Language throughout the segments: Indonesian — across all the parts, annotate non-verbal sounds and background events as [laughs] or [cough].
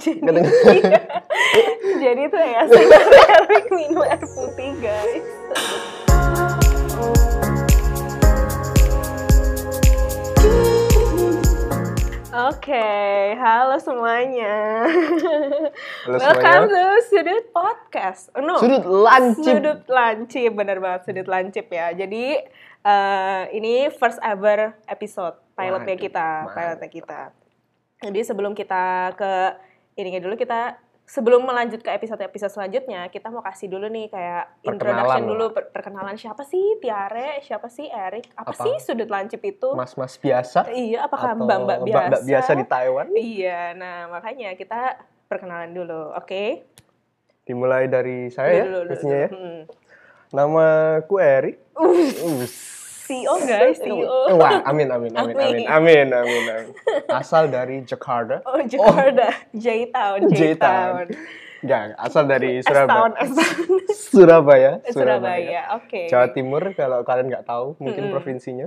jadi, iya. [laughs] jadi tuh ya Erik minum air putih guys. Oke, halo semuanya. Halo Welcome semuanya. to Sudut Podcast. Oh, no. Sudut lancip. Sudut lancip, bener banget sudut lancip ya. Jadi eh, ini first ever episode pilotnya kita, pilotnya kita. Jadi sebelum kita ke ininya dulu kita sebelum melanjut ke episode-episode selanjutnya, kita mau kasih dulu nih kayak introduction Perkenalan dulu lah. per- perkenalan siapa sih Tiare, siapa sih Erik, apa, Apa? sih sudut lancip itu? Mas-mas biasa. Iya, apakah mbak-mbak biasa? mbak-mbak biasa di Taiwan. Iya, nah makanya kita perkenalan dulu, oke? Dimulai dari saya ya, Dulu, dulu, pastinya ya. dulu. Hmm. Namaku Eri. Us. CEO guys, CEO. Wah, amin amin amin Amin. amin amin amin. amin. Asal dari Jakarta. Oh, Jakarta, J-Town, J-Town. J-Town. Enggak, asal dari S-Town, Surabaya. S-Town. Surabaya. Surabaya, oke. Jawa Timur kalau kalian nggak tahu mungkin Mm-mm. provinsinya.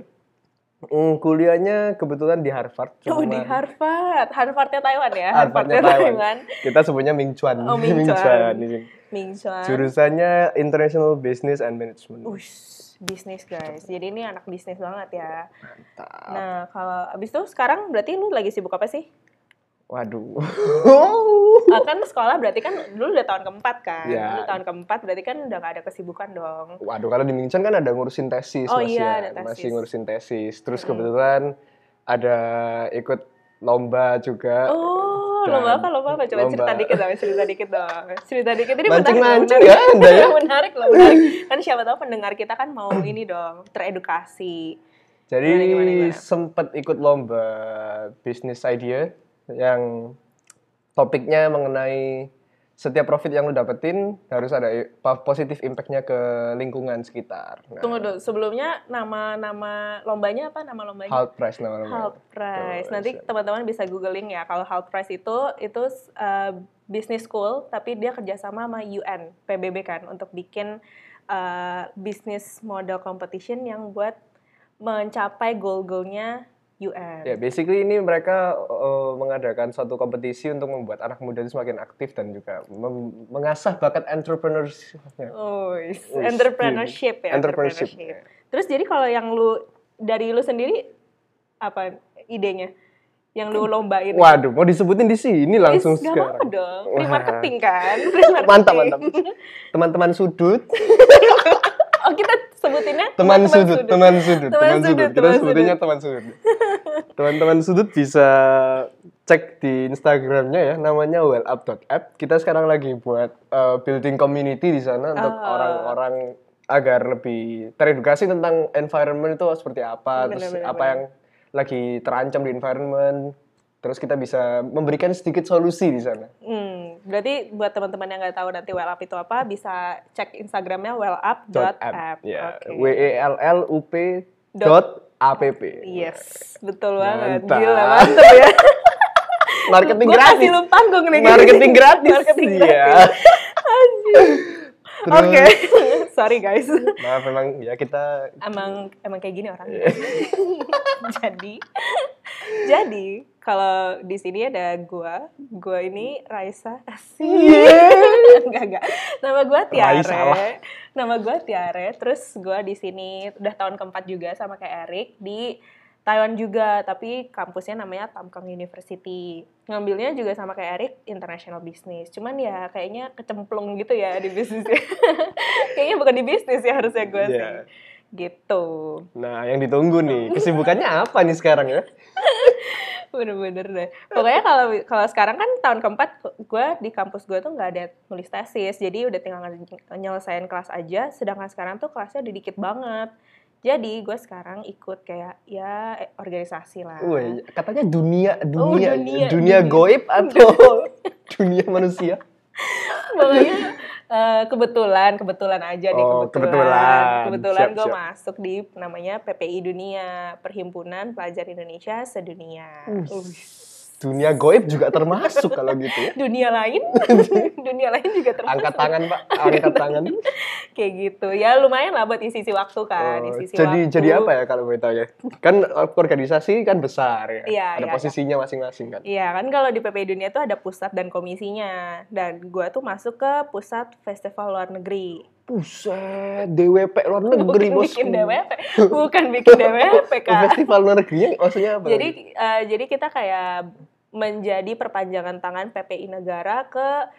Hmm, kuliahnya kebetulan di Harvard. Oh, di cuman Harvard. Harvardnya Taiwan ya? Harvardnya Taiwan. Kita sebutnya Ming Chuan. Oh, Ming Chuan. di sini. Ming Chuan. Jurusannya International Business and Management. Ush, bisnis guys. Jadi ini anak bisnis banget ya. Mantap. Nah, kalau abis itu sekarang berarti lu lagi sibuk apa sih? Waduh. Ah, kan sekolah berarti kan dulu udah tahun keempat kan? Ya. Dulu tahun keempat berarti kan udah gak ada kesibukan dong. Waduh, kalau di Ming Chuan kan ada ngurusin tesis Oh iya, ya. ada tesis. Masih ngurusin tesis. Terus Mm-mm. kebetulan ada ikut lomba juga. Oh, Dan lomba apa? Lomba apa? Coba lomba- cerita dikit dong, cerita dikit dong. Cerita dikit ini Mancing-mancing menarik, ya Anda ya. [laughs] menarik loh, menarik. Kan siapa tahu pendengar kita kan mau ini dong, teredukasi. Jadi Gimana, gimana, gimana? sempat ikut lomba business idea yang topiknya mengenai setiap profit yang lu dapetin harus ada positif impact-nya ke lingkungan sekitar. Nah, Tunggu dulu, sebelumnya nama-nama lombanya apa? Nama lombanya? Halt price namanya. Halt Prize. Tuh, Nanti teman-teman bisa googling ya. Kalau Halt Prize itu itu uh, business school, tapi dia kerjasama sama UN, PBB kan, untuk bikin uh, business model competition yang buat mencapai goal-goalnya UN. Ya, basically ini mereka uh, mengadakan suatu kompetisi untuk membuat anak muda itu semakin aktif dan juga mengasah bakat entrepreneurship. Oh, Wih, entrepreneurship ya. Entrepreneurship. Terus jadi kalau yang lu dari lu sendiri apa idenya? Yang lu lombain? Waduh, mau disebutin di sini langsung Is, gak sekarang. apa-apa dong. Free marketing kan? Free marketing. Mantap, mantap. Teman-teman sudut, [laughs] Oh, kita sebutinnya teman sudut, teman sudut, Teman teman sudut, sudut. Kita teman sebutinnya teman sudut. Teman-teman sudut bisa cek di Instagramnya ya, namanya wellup.app. Kita sekarang lagi buat uh, building community di sana untuk Oh. orang-orang agar lebih teredukasi tentang environment itu seperti apa, Bener, terus bener, apa bener. yang lagi terancam di environment. Terus kita bisa memberikan sedikit solusi di sana. Hmm, berarti buat teman-teman yang nggak tahu nanti well up itu apa, bisa cek Instagramnya Dot wellup.app. app. Ya, Oke. W E L L U P Dot- dot app. Yes, betul banget. Mantap. Gila, mantap ya. [laughs] Marketing Gua gratis. kasih lu panggung nih. Marketing gratis. Marketing Iya. gratis. Terus- Oke, [laughs] sorry guys. Maaf memang ya kita Emang emang kayak gini orang. Iya. [laughs] jadi, jadi kalau di sini ada gua, gua ini Raisa. Asik. [laughs] enggak enggak. Nama gua Tiare. Raisa. Nama gua Tiare. Terus gua di sini udah tahun keempat juga sama kayak Erik di Taiwan juga, tapi kampusnya namanya Tamkang University. Ngambilnya juga sama kayak Erik, International Business. Cuman ya kayaknya kecemplung gitu ya di bisnisnya. [laughs] kayaknya bukan di bisnis ya harusnya gue sih. Iya. Gitu. Nah, yang ditunggu nih, kesibukannya apa nih sekarang ya? [laughs] Bener-bener deh. Pokoknya kalau kalau sekarang kan tahun keempat gue di kampus gue tuh nggak ada nulis tesis, jadi udah tinggal nyelesain kelas aja. Sedangkan sekarang tuh kelasnya udah dikit banget. Jadi gue sekarang ikut kayak ya eh, organisasi lah. Wih, katanya dunia dunia Oh, dunia, dunia, dunia. goib atau [laughs] dunia manusia? Pokoknya eh, kebetulan kebetulan aja nih Oh, kebetulan. kebetulan. Kebetulan gue masuk di namanya PPI Dunia Perhimpunan Pelajar Indonesia Sedunia. Dunia goib juga termasuk kalau gitu ya. [laughs] dunia lain [laughs] dunia lain juga termasuk Angkat tangan pak, angkat tangan. [laughs] kayak gitu ya lumayan lah buat isi isi waktu kan Oh, isi jadi jadi apa ya kalau ya? Kan organisasi kan besar ya. Iya, Ada iya, posisinya masing-masing kan. Iya kan kalau di PPI Dunia itu ada pusat dan komisinya dan gua tuh masuk ke pusat festival luar negeri Buset, DWP luar negeri bukan bosku. bikin DWP bukan bikin DWP kak Festival luar negerinya maksudnya apa? jadi eh, jadi kita kayak menjadi perpanjangan tangan PPI negara ke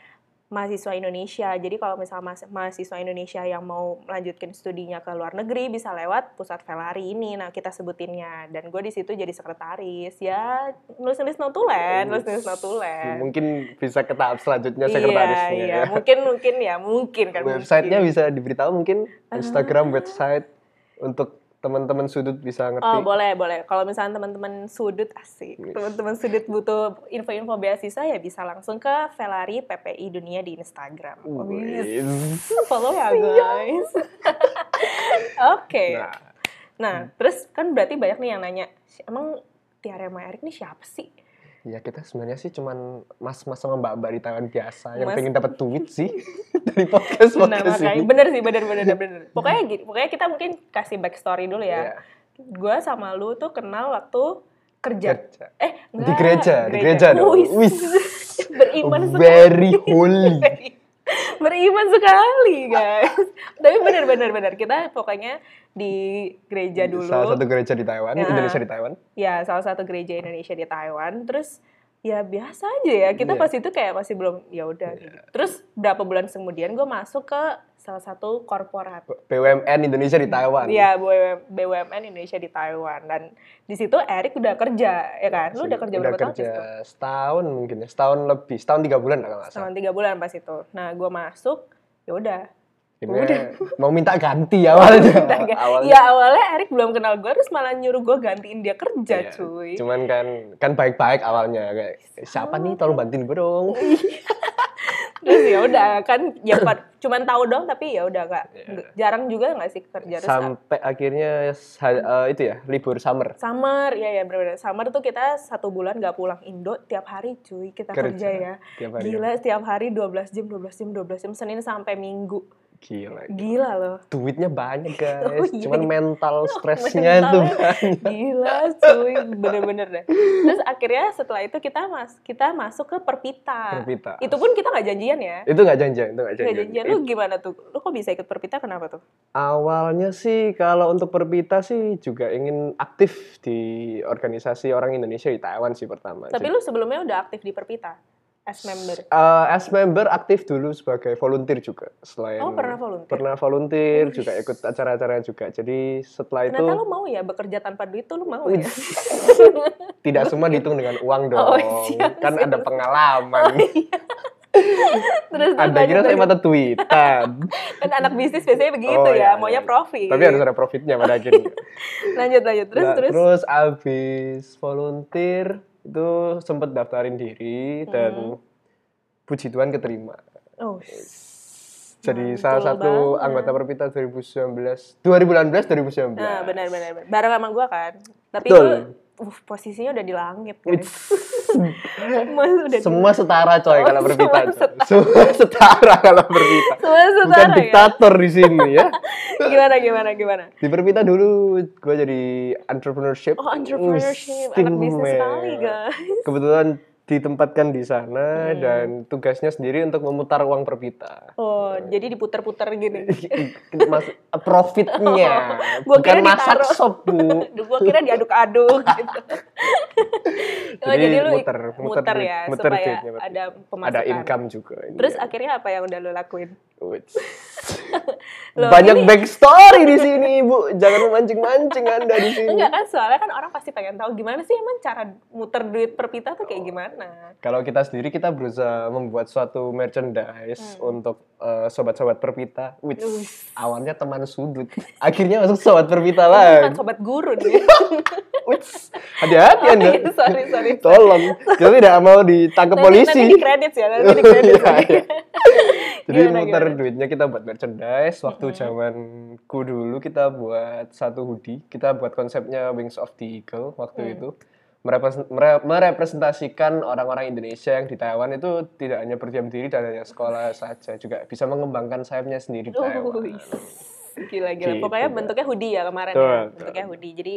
mahasiswa Indonesia. Jadi kalau misalnya mahasiswa Indonesia yang mau melanjutkan studinya ke luar negeri bisa lewat pusat Velari ini. Nah kita sebutinnya dan gue di situ jadi sekretaris ya nulis nulis notulen, nulis nulis notulen. mungkin bisa ke tahap selanjutnya sekretarisnya. Iya, iya. ya. mungkin mungkin ya mungkin kan. Websitenya mungkin. bisa diberitahu mungkin Instagram website untuk teman-teman sudut bisa ngerti. Oh boleh boleh. Kalau misalnya teman-teman sudut asik, Yes. teman-teman sudut butuh info-info beasiswa ya bisa langsung ke Velari PPI Dunia di Instagram. Oh, yes. [laughs] Follow ya guys. [laughs] Oke. Nah, Nah, terus kan berarti banyak nih yang nanya, "Si- emang Tiara Erik nih siapa sih? Ya kita sebenarnya sih cuman mas-mas sama mbak-mbak di Taiwan biasa yang Mas. pengen dapat duit sih [laughs] dari podcast Nah, podcast makanya ini. bener sih, bener bener bener. Pokoknya gini, pokoknya kita mungkin kasih backstory dulu ya. Gue sama lu tuh kenal waktu kerja. Kerja. Eh, Di enggak, gereja, di gereja dong. Wis. Wis. [laughs] Beriman sekali. Very holy. [laughs] Beriman sekali, guys. Tapi bener bener bener kita pokoknya di gereja dulu. Salah satu gereja di Taiwan, Ya. Indonesia di Taiwan. ya salah satu gereja Indonesia di Taiwan terus ya biasa aja ya kita Iya. pas itu kayak masih belum ya udah gitu. terus berapa bulan kemudian gue masuk ke salah satu korporat BUMN Indonesia di Taiwan. Iya, BUM- BUMN Indonesia di Taiwan dan di situ Erik udah kerja ya kan? Lu udah kerja berapa tahun kerja sih? setahun mungkin ya, setahun lebih, setahun tiga bulan lah kalau nggak salah. Selama tiga bulan pas itu. Nah, gue masuk, ya udah. Akhirnya [laughs] mau minta ganti awalnya. awalnya. Ya awalnya Erik belum kenal gue, terus malah nyuruh gue gantiin dia kerja, Iya, cuy. Cuman kan kan baik-baik awalnya kayak siapa nih tolong bantuin gue dong. [laughs] Terus ya udah kan, ya cuman tahu dong, tapi ya udah Iya. nggak- jarang juga nggak sih kerja terus. Sampai akhirnya eh, itu ya libur summer. Summer, ya ya benar-benar. Summer tuh kita satu bulan nggak pulang Indo, tiap hari cuy kita kerja, Kerja, ya. tiap hari. Gila, setiap hari 12 jam, 12 jam, 12 jam, Senin sampai Minggu. Gila. Gila loh. Duitnya banyak [laughs] guys, Oh, iya. cuman mental [laughs] stresnya Mentalnya [laughs] banyak. Gila cuy, bener-bener deh. Terus akhirnya setelah itu kita mas kita masuk ke Perpita. Perpita. Itu pun kita nggak janjian ya. Itu nggak janjian, itu nggak janjian. janjian. Lu gimana tuh? Lu kok bisa ikut Perpita kenapa tuh? Awalnya sih kalau untuk Perpita sih juga ingin aktif di organisasi orang Indonesia di Taiwan sih pertama. Tapi lu sebelumnya udah aktif di Perpita as member. Eh, as member aktif dulu sebagai volunteer juga selain Oh, pernah volunteer? pernah volunteer juga ikut acara-acara juga jadi setelah itu Ternyata lu mau ya bekerja tanpa duit tuh lu mau ya? [laughs] tidak semua dihitung dengan uang dong Oh, siap, kan siap. ada pengalaman [laughs] terus terus ada kira saya mata tweetan kan [laughs] anak bisnis biasanya begitu Oh, ya, iya, maunya iya. profit. tapi harus ada profitnya pada akhirnya lanjut lanjut terus Nah, terus. terus abis volunteer itu sempet daftarin diri dan Hmm. puji Tuhan keterima Oh, jadi Mantul salah satu banget. anggota Perpita 2019 2018 2019 Nah, benar benar benar. Bareng sama gua kan. Tapi Betul. itu uh, posisinya udah di langit [laughs] di- semua setara coy Oh, kalau Perpita semua coy. semua setara kalau Perpita semua setara bukan ya. diktator di sini ya [laughs] [laughs] Gimana gimana gimana? di Perpita dulu gue jadi entrepreneurship Oh, entrepreneurship, anak bisnis sekali, guys. kebetulan ditempatkan di sana Hmm. dan tugasnya sendiri untuk memutar uang Perpita Oh, jadi diputer-puter gini. [laughs] Mas, profitnya [laughs] Gua bukan kira masak ditaruh. sop bu gua kira diaduk-aduk gitu. oh, Jadi jadi lu muter, muter muter ya muter supaya duitnya, ada pemasukan. ada income juga Terus Iya. akhirnya apa yang udah lu lakuin? [laughs] Loh, banyak ini- backstory di sini ibu jangan memancing-mancing anda di sini Enggak kan soalnya kan orang pasti pengen tahu gimana sih emang cara muter duit per pita tuh kayak gimana. Kalau kita sendiri kita berusaha membuat suatu merchandise untuk eh, sobat-sobat perpita, which Hmm. Awalnya teman sudut, akhirnya masuk sobat perpita Ini bukan sobat guru nih. [laughs] Which hati-hati anda. Oh, iya, sorry, sorry. Tolong, kita tidak mau ditangkap Nanti- polisi. Nanti di kredit ya, nanti di [laughs] kredit. Iya, iya. Jadi Gimana, muter gimana? Duitnya kita buat merchandise. Waktu zamanku dulu kita buat satu hoodie. Kita buat konsepnya Wings of the Eagle waktu Hmm. itu. merepres- mere- merepresentasikan orang-orang Indonesia yang di Taiwan itu tidak hanya berdiam diri dan hanya sekolah saja, juga bisa mengembangkan sayapnya sendiri di Taiwan. Wih, Gila gila. Gitu, Pokoknya bentuknya hoodie ya kemarin Betul, ya. Bentuknya hoodie. Jadi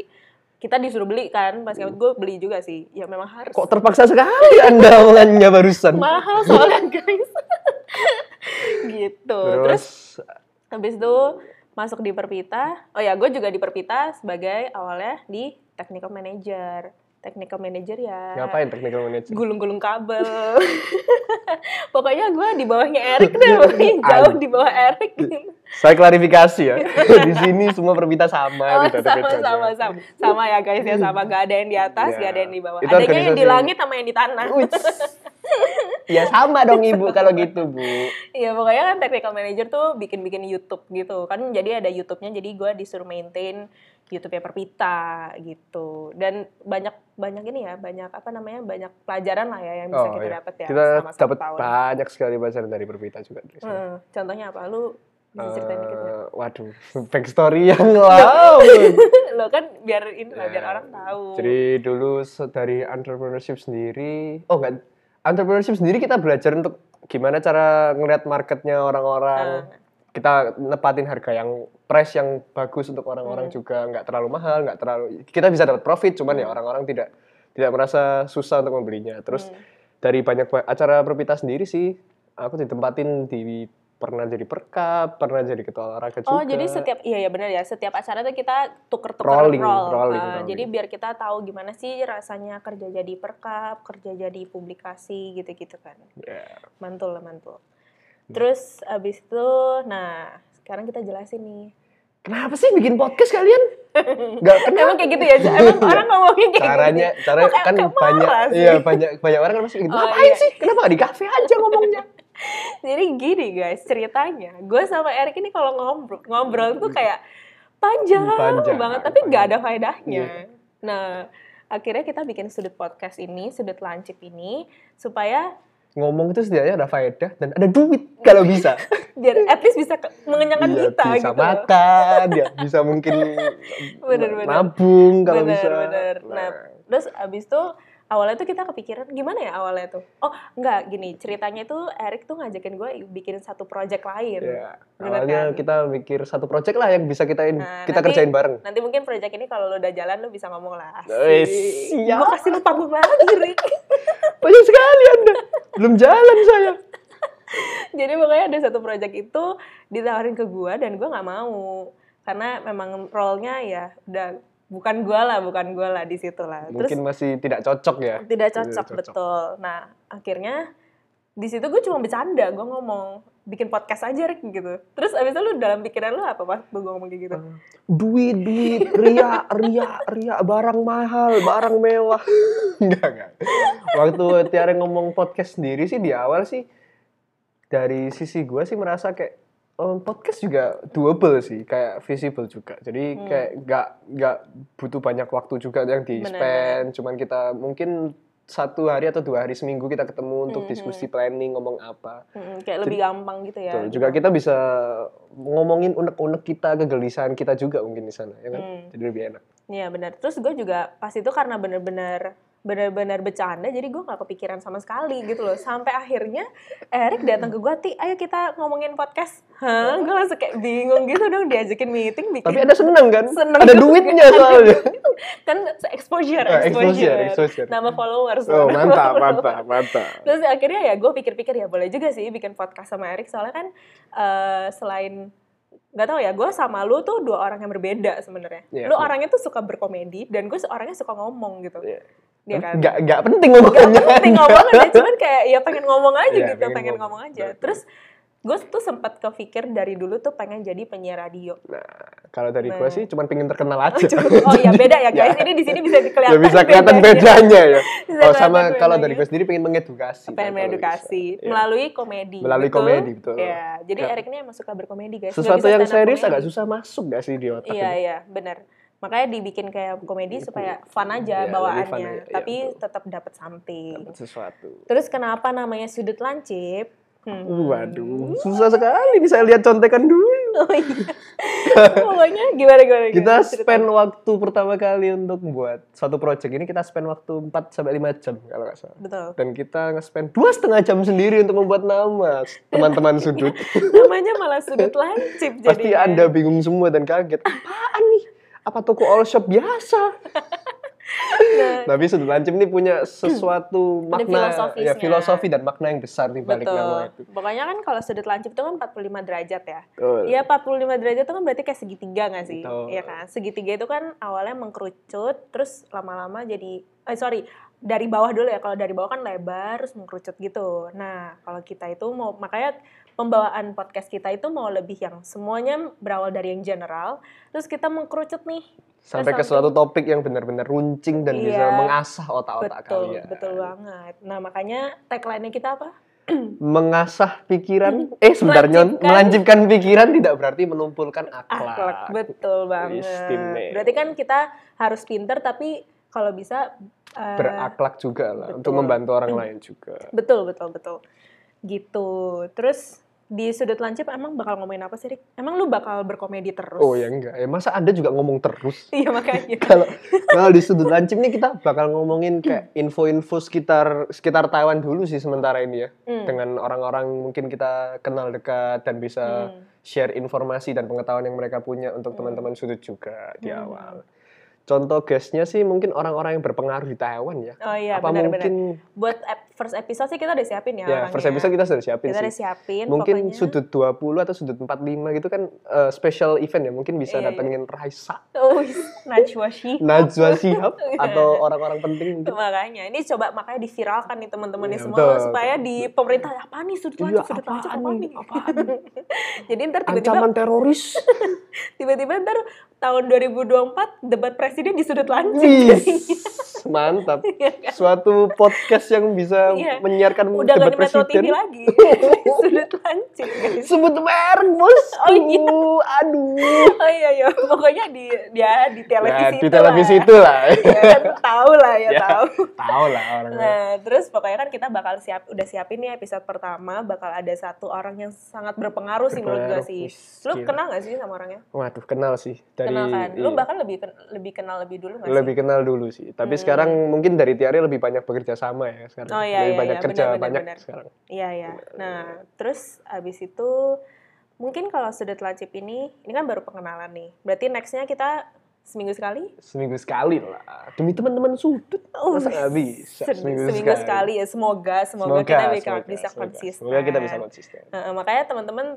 kita disuruh beli kan, pas kemarin gue beli juga sih. Ya memang harus. Kok terpaksa sekali Anda omongannya barusan? mahal soalnya guys. [laughs] gitu. Terus, Terus, habis itu masuk di Perpita. Oh ya, gue juga di Perpita sebagai awalnya di technical manager. Technical manager ya. ngapain technical manager? Gulung-gulung kabel. [laughs] Pokoknya gue di bawahnya Erik [laughs] deh, pokoknya jauh di bawah Erik. Saya klarifikasi ya. [laughs] di sini semua perbita sama Oh, gitu. sama, sama, sama, sama ya guys ya sama. Gak ada yang di atas, Ya. gak ada yang di bawah. Itu Adanya yang di langit sama yang di tanah. Ya sama dong ibu kalau gitu bu. Iya pokoknya kan technical manager tuh bikin-bikin YouTube gitu kan jadi ada YouTube-nya jadi gue disuruh maintain YouTube-nya Perpita gitu dan banyak banyak ini ya banyak apa namanya banyak pelajaran lah ya yang bisa kita iya. dapat ya Kita dapat banyak sekali pelajaran dari Perbita juga. Hmm, contohnya apa lu bisa ceritain dikit nggak? Eh, waduh, [laughs] backstory yang lama. [laughs] lo kan biar ini lah biar Ya, orang tahu Jadi dulu dari entrepreneurship sendiri, oh enggak, entrepreneurship sendiri kita belajar untuk gimana cara ngeliat marketnya orang-orang. Ah. Kita nepatin harga yang price yang bagus untuk Hmm. orang-orang juga nggak terlalu mahal, nggak terlalu. Kita bisa dapat profit, cuman ya Hmm. orang-orang tidak tidak merasa susah untuk membelinya. Terus Hmm. dari banyak ba- acara Perpita sendiri sih, aku ditempatin di pernah jadi perkap, pernah jadi ketua olahraga juga. Oh jadi setiap iya ya benar ya setiap acara tuh kita tuker-tuker Rolling, roll. rolling, Ah, rolling. Jadi biar kita tahu gimana sih rasanya kerja jadi perkap, kerja jadi publikasi gitu-gitu kan. Ya. Mantul lah mantul. Terus abis itu, nah sekarang kita jelasin nih. Kenapa sih bikin podcast kalian? Gak kenapa. Emang kayak gitu ya? Emang orang ngomongin kayak caranya gitu. cara Kok kayak- kan banyak sih? iya banyak banyak orang kan masih gitu Oh, ngapain iya. sih kenapa di kafe aja ngomongnya [laughs] Jadi gini guys ceritanya, gue sama Erik ini kalau ngobrol ngobrol tuh kayak panjang, Panjang, banget, tapi panjang. nggak ada faedahnya. Iya. Nah akhirnya kita bikin sudut podcast ini, sudut lancip ini supaya ngomong itu setidaknya ada faedah dan ada duit kalau bisa [laughs] biar at least bisa mengenyangkan Iya, kita bisa gitu. loh. makan ya bisa mungkin [laughs] Bener-bener. nabung kalau Bener, bisa bener. Nah, terus abis itu awalnya tuh kita kepikiran gimana ya awalnya tuh? Oh enggak gini ceritanya tuh Erik tuh ngajakin gue bikin satu project lain. ya, Bener awalnya kan? kita mikir satu project lah yang bisa kita Nah, kita nanti- kerjain bareng Nanti mungkin project ini kalau lo udah jalan lo bisa ngomong lah. Wes, siap. Gue kasih lo panggung lagi, Rik. banyak sekali anda belum jalan saya Jadi pokoknya ada satu project itu ditawarin ke gue dan gue nggak mau karena memang role-nya ya udah bukan gue lah, bukan gue lah di situ lah. Terus mungkin masih tidak cocok ya tidak cocok, betul. Nah akhirnya di situ gue cuma bercanda, gue ngomong bikin podcast aja Rik gitu. Terus abis itu lu dalam pikiran lu apa pas gue ngomong kayak gitu? duit duit ria ria ria barang mahal barang mewah [laughs] enggak enggak waktu Tiara ngomong podcast sendiri sih di awal sih dari sisi gue sih merasa kayak oh, podcast juga doable sih kayak visible juga jadi Hmm. kayak nggak nggak butuh banyak waktu juga yang di spend cuman kita mungkin satu hari atau dua hari seminggu kita ketemu untuk Mhm. diskusi planning ngomong apa Mm, kayak lebih gampang gitu ya. Betul. Juga kita bisa ngomongin unek-unek kita, kegelisahan kita juga mungkin di sana, ya kan? Hmm. Jadi lebih enak. Iya benar. Terus gue juga pas itu karena bener-bener bener-bener bercanda jadi gue nggak kepikiran sama sekali gitu loh sampai akhirnya Erik datang ke gue ti ayo kita ngomongin podcast hah gue langsung kayak bingung gitu dong diajakin meeting bikin Tapi ada seneng kan? Seneng ada duitnya soalnya. kan exposure Ah, exposure, exposure, exposure. nama followers Oh, mantap, mantap, mantap. Terus akhirnya ya gue pikir-pikir ya boleh juga sih bikin podcast sama Erik soalnya kan eh, selain nggak tahu ya gue sama lu tuh dua orang yang berbeda sebenarnya. Iya, lu iya. orangnya tuh suka berkomedi dan gue orangnya suka ngomong gitu. Iya. Dia kan. Nggak, nggak penting ngomongnya. penting ngomongnya cuman kayak ya pengen ngomong aja Iya, gitu, pengen pengen, ngomong. ngomong, aja. Terus gue tuh sempat kepikir dari dulu tuh pengen jadi penyiar radio. Nah, kalau dari Nah. gue sih cuma pengen terkenal aja. Oh ya beda ya guys, [laughs] ini di sini bisa Ya kelihatan. bisa kelihatan bedanya ya. [laughs] Bisa Oh, sama kalau dari gue sendiri pengen mengedukasi. pengen mengedukasi bisa. Iya. melalui komedi. Melalui komedi, betul. Ya, jadi Ya. Erik ini emang suka berkomedi guys. Sesuatu yang serius agak susah masuk gak sih di otak? Iya ini? iya benar. Makanya dibikin kayak komedi supaya fun aja Iya, lebih bawaannya, fun aja, iya, tapi betul. tetap dapat something. Dapat sesuatu. Terus kenapa namanya sudut lancip? Hmm. Waduh, susah sekali nih saya lihat contekan dulu. Oh iya. Pokoknya gimana gimana. Kita gimana? Cerita. spend waktu pertama kali untuk buat suatu project ini kita spend waktu 4 sampai 5 jam kalau nggak salah. Betul. Dan kita nge-spend dua setengah jam sendiri untuk membuat nama teman-teman sudut. [laughs] Namanya malah sudut lancip Pasti jadinya. Anda bingung semua dan kaget. Apaan nih? Apa toko all shop biasa? [laughs] Tapi sudut lancip ini punya sesuatu makna, ya filosofi dan makna yang besar di balik nama itu. betul. Pokoknya kan kalau sudut lancip itu kan 45 derajat ya. Betul. Iya 45 derajat itu kan berarti kayak segitiga nggak sih? Betul. Iya kan? Segitiga itu kan awalnya mengkerucut, terus lama-lama jadi, eh sorry, dari bawah dulu ya. Kalau dari bawah kan lebar, terus mengkerucut gitu. Nah, kalau kita itu mau, makanya pembawaan podcast kita itu mau lebih yang semuanya berawal dari yang general, terus kita mengkerucut nih. Sampai ke suatu topik yang benar-benar runcing dan bisa Iya. mengasah otak-otak Betul, kalian. betul banget. Nah, makanya tagline-nya kita apa? [clears throat] Mengasah pikiran, [laughs] eh sebentar Nyon, Melancipkan. melanjutkan pikiran tidak berarti menumpulkan akhlak. akhlak betul banget Istimewa. berarti kan kita harus pinter tapi kalau bisa eh, Berakhlak juga lah untuk betul. membantu orang lain juga. betul betul betul gitu terus di sudut lancip emang bakal ngomongin apa sih Rik? Emang lu bakal berkomedi terus? Oh ya enggak, ya masa Anda juga ngomong terus? [laughs] Iya makanya. [laughs] kalau kalau di sudut lancip nih kita bakal ngomongin kayak info-info sekitar sekitar Taiwan dulu sih sementara ini ya Hmm. dengan orang-orang mungkin kita kenal dekat dan bisa Hmm. share informasi dan pengetahuan yang mereka punya untuk teman-teman sudut juga di Hmm. awal. Contoh guestnya sih mungkin orang-orang yang berpengaruh di Taiwan ya. Oh iya Apa benar-benar. mungkin Buat ep- first episode sih kita udah siapin ya. ya orangnya. first episode kita sudah siapin Kita udah sih. siapin. Mungkin pokoknya. sudut 20 atau sudut 45 gitu kan eh, special event ya. Mungkin bisa Iya, iya. datengin Raisa, Oh, Najwa Shihab. Najwa Shihab [laughs] atau orang-orang penting mungkin. makanya ini coba makanya diviralkan nih teman-teman Iya, semua betul. supaya di pemerintah apa nih sudut Iya, sudut apaan apa nih? nih Apaan [laughs] jadi ntar tiba-tiba Ancaman teroris. [laughs] tiba-tiba ntar tahun 2024 debat presiden di sudut lancip mantap. [laughs] Iya kan? Suatu podcast yang bisa Iya. menyiarkan udah gak debat di Metro TV presiden. lagi [laughs] sudut lancip guys Sebut merek, Bos. Oh, iya. Aduh. oh iya iya pokoknya di dia di televisi Ya, di televisi itu lah. [laughs] ya kan tahu lah ya, Ya, tahu Tahu lah orang. Nah, terus pokoknya kan kita bakal siap, udah siapin nih episode pertama, bakal ada satu orang yang sangat berpengaruh sih menurut gue Berpengaruh. sih. Lu kenal gak sih sama orangnya? Waduh, kenal sih dari kenal kan? Lu iya. bahkan lebih lebih kenal lebih dulu gak lebih sih? kenal dulu sih. Tapi Hmm. Sekarang mungkin dari Tiari lebih banyak bekerja sama ya sekarang. Oh, iya, lebih iya, banyak iya, kerja benar, banyak benar. sekarang. Iya, iya. Nah, terus abis itu mungkin kalau sudut lancip ini, ini kan baru pengenalan nih. Berarti nextnya kita seminggu sekali? Seminggu sekali lah. Demi teman-teman sudut. Oh, Masa nggak bisa Sem- seminggu, seminggu sekali. ya. Semoga, semoga, kita bisa, semoga, bisa semoga. konsisten. Semoga kita bisa konsisten. Nah, makanya teman-teman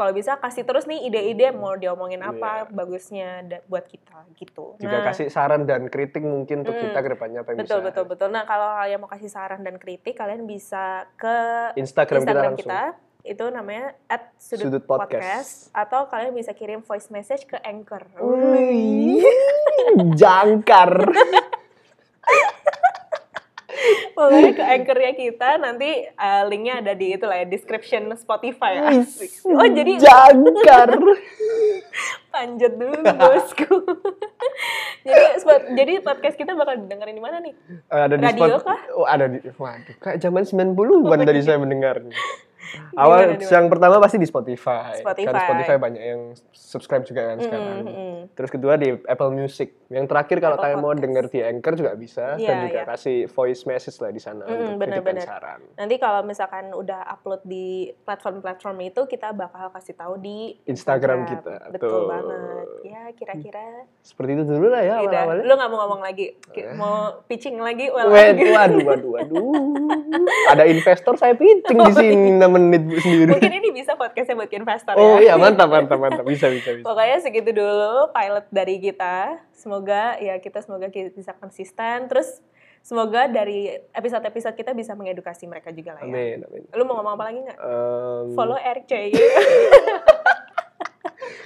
kalau bisa kasih terus nih ide-ide mau diomongin apa Iya. bagusnya buat kita gitu. Juga Nah, kasih saran dan kritik mungkin untuk Hmm. kita ke depannya apa yang betul bisa. betul betul. Nah kalau kalian mau kasih saran dan kritik kalian bisa ke Instagram, Instagram kita kita, langsung. itu namanya at sudut, Sudut podcast. Podcast. atau kalian bisa kirim voice message ke anchor. Wih, [laughs] jangkar. [laughs] Pokoknya ke anchornya kita nanti uh, linknya ada di itu lah ya description Spotify. Asik. Oh jadi jangkar. [laughs] panjat dulu bosku. [laughs] jadi spot- jadi podcast kita bakal didengerin di mana nih? Eh, ada di Radio spot- kah? Oh, ada di waduh, kayak zaman 90-an Oh, tadi iya. saya mendengarnya. Awal Gimana, yang pertama pasti di Spotify. Spotify. Kan Spotify banyak yang subscribe juga kan sekarang. Mm, mm. Terus kedua di Apple Music. Yang terakhir kalau kalian mau denger di Anchor juga bisa Iya, dan juga iya. kasih voice message lah di sana Mm, untuk dan benar-benar. saran. Nanti kalau misalkan udah upload di platform-platform itu kita bakal kasih tahu di Instagram kita, Betul tuh. banget. Ya kira-kira. Seperti itu dulu lah ya awal-awalnya. Lu nggak mau ngomong lagi? Ki- Mau pitching lagi? Well, waduh, waduh, waduh. Ada investor saya pitching di [laughs] sini 6 menit Bu, sendiri. Mungkin ini bisa podcastnya buat investor Oh ya. iya, mantap, mantap, mantap. Bisa, bisa, bisa. Pokoknya segitu dulu pilot dari kita. Semoga ya kita semoga kita bisa konsisten. Terus semoga dari episode-episode kita bisa mengedukasi mereka juga lah ya. Amin, amin. Lu mau ngomong apa lagi nggak? Em, Follow Eric CY.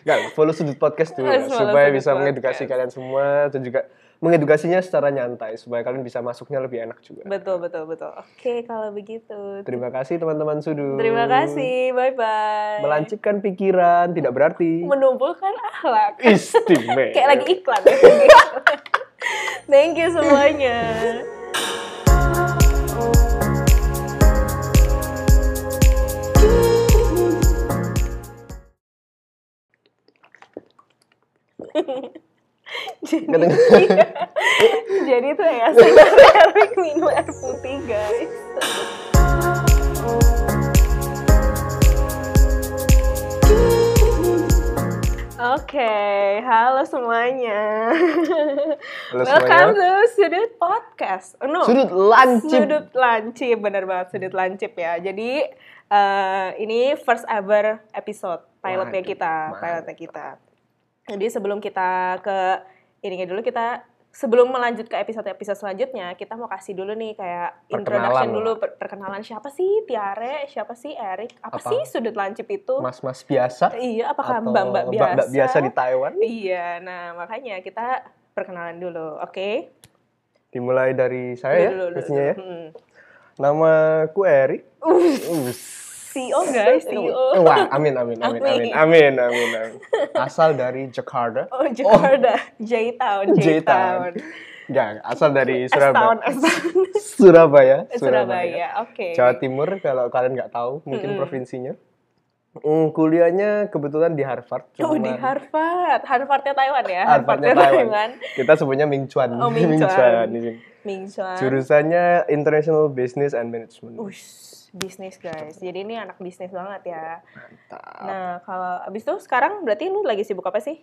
Nggak, follow sudut podcast dulu ya, supaya bisa mengedukasi Podcast. kalian semua dan juga mengedukasinya secara nyantai supaya kalian bisa masuknya lebih enak juga. betul, betul, betul. Oke, kalau begitu. Terima kasih teman-teman sudut. Terima kasih. Bye-bye. Melancipkan pikiran tidak berarti Menumpulkan akhlak. istimewa. Kayak lagi iklan. [laughs] Thank you semuanya. [laughs] Kedengeran. [laughs] Iya. Jadi itu ya Erik [laughs] minum air putih guys. Oke, halo semuanya. Halo Welcome semuanya. to Sudut Podcast. Oh, no. Sudut lancip. Sudut lancip, benar banget sudut lancip ya. Jadi eh, ini first ever episode pilotnya kita, pilotnya kita. Jadi sebelum kita ke ininya dulu kita sebelum melanjut ke episode-episode selanjutnya, kita mau kasih dulu nih kayak Perkenalan introduction dulu per- perkenalan siapa sih Tiare, siapa sih Erik, apa, Apa? sih sudut lancip itu? Mas-mas biasa. Iya, apakah mbak-mbak biasa? mbak-mbak biasa di Taiwan. Iya, nah makanya kita perkenalan dulu, oke? Dimulai dari saya ya, Dulu, dulu, pastinya ya. dulu. Hmm. Namaku Eri. Us. CEO guys, CEO. Wah, amin amin amin amin amin amin amin. Asal dari Jakarta. Oh, Jakarta, [laughs] [laughs] J-Town, J-Town. J-Town. Enggak, asal dari Surabaya. S-Town. [laughs] Surabaya. Surabaya, oke. Jawa Timur kalau kalian nggak tahu mungkin Mm-mm. provinsinya. Hmm, kuliahnya kebetulan di Harvard. Oh, di cuman Harvard. Harvardnya Taiwan ya? Harvardnya Taiwan. Kita sebutnya Ming Chuan. Oh, Ming [laughs] Chuan. di sini. Ming Chuan. Jurusannya International Business and Management. Ush, bisnis guys. Jadi ini anak bisnis banget ya. Mantap. Nah, kalau abis itu sekarang berarti lu lagi sibuk apa sih?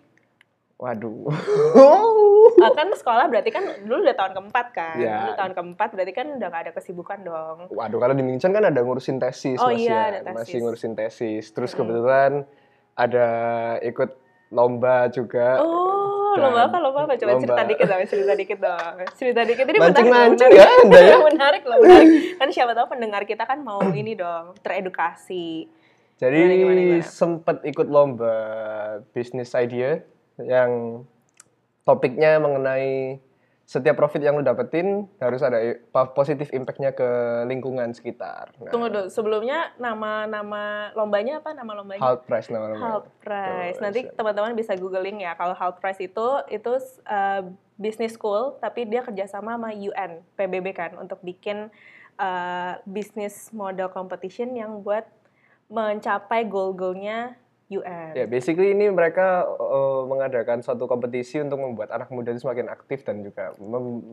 Waduh. [laughs] Kan sekolah berarti kan dulu udah tahun keempat kan? Ya. Lu tahun keempat berarti kan udah gak ada kesibukan dong. Waduh, kalau di Ming Chuan kan ada ngurusin tesis Oh Mas, iya, ya. ada tesis. Masih ngurusin tesis. Terus kebetulan ada ikut lomba juga. Oh, Dan lomba apa, lomba apa? Coba lomba. cerita dikit dong, cerita dikit dong. Cerita dikit. Ini Mancing-mancing menarik, ya loh, Anda ya? [laughs] menarik loh, menarik. Kan siapa tahu pendengar kita kan mau [clears throat] ini dong, teredukasi. Jadi Gimana, gimana, gimana? sempat ikut lomba business idea yang topiknya mengenai setiap profit yang lu dapetin harus ada positif impact-nya ke lingkungan sekitar. Nah, Tunggu dulu, sebelumnya nama-nama lombanya apa? Nama lombanya? Halt price nama-namanya. Halt Price. Tuh, Nanti teman-teman bisa googling ya. Kalau Halt Price itu itu uh, business school, tapi dia kerjasama sama UN, PBB kan, untuk bikin uh, business model competition yang buat mencapai goal-goalnya UN. Ya, basically ini mereka uh, mengadakan suatu kompetisi untuk membuat anak muda itu semakin aktif dan juga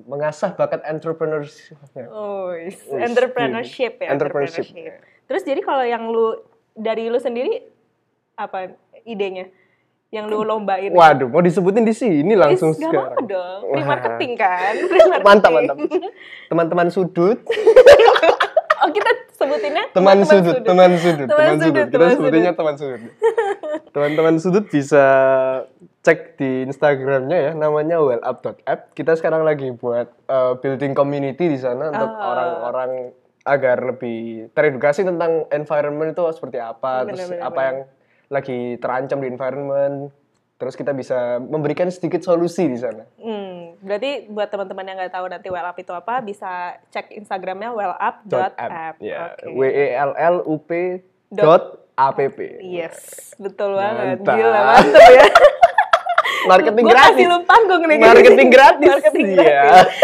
mengasah bakat entrepreneurship-nya. Oh, Wih, entrepreneurship ya. Entrepreneurship. Terus jadi kalau yang lu dari lu sendiri apa idenya? Yang lu lombain? Waduh, mau disebutin di sini langsung Is, gak sekarang. apa-apa dong. Free marketing kan? [laughs] Free marketing. Mantap, mantap. Teman-teman sudut, [laughs] Oh, kita sebutinnya teman sudut, teman sudut, Teman teman sudut, sudut. Kita teman sebutinnya teman sudut. Teman-teman sudut bisa cek di Instagramnya ya, namanya wellup.app. Kita sekarang lagi buat uh, building community di sana untuk Ah. orang-orang agar lebih teredukasi tentang environment itu seperti apa, Bener, terus bener, apa bener. yang lagi terancam di environment. Terus kita bisa memberikan sedikit solusi di sana. Hmm, berarti buat teman-teman yang nggak tahu nanti well up itu apa, bisa cek Instagramnya Dot wellup.app. app. Ya, Oke. W E L L U P Dot dot app. Yes, betul banget. Mantap. Gila, mantap ya. [laughs] Marketing Gua gratis. kasih lu panggung nih. Marketing gratis. Marketing Iya. gratis.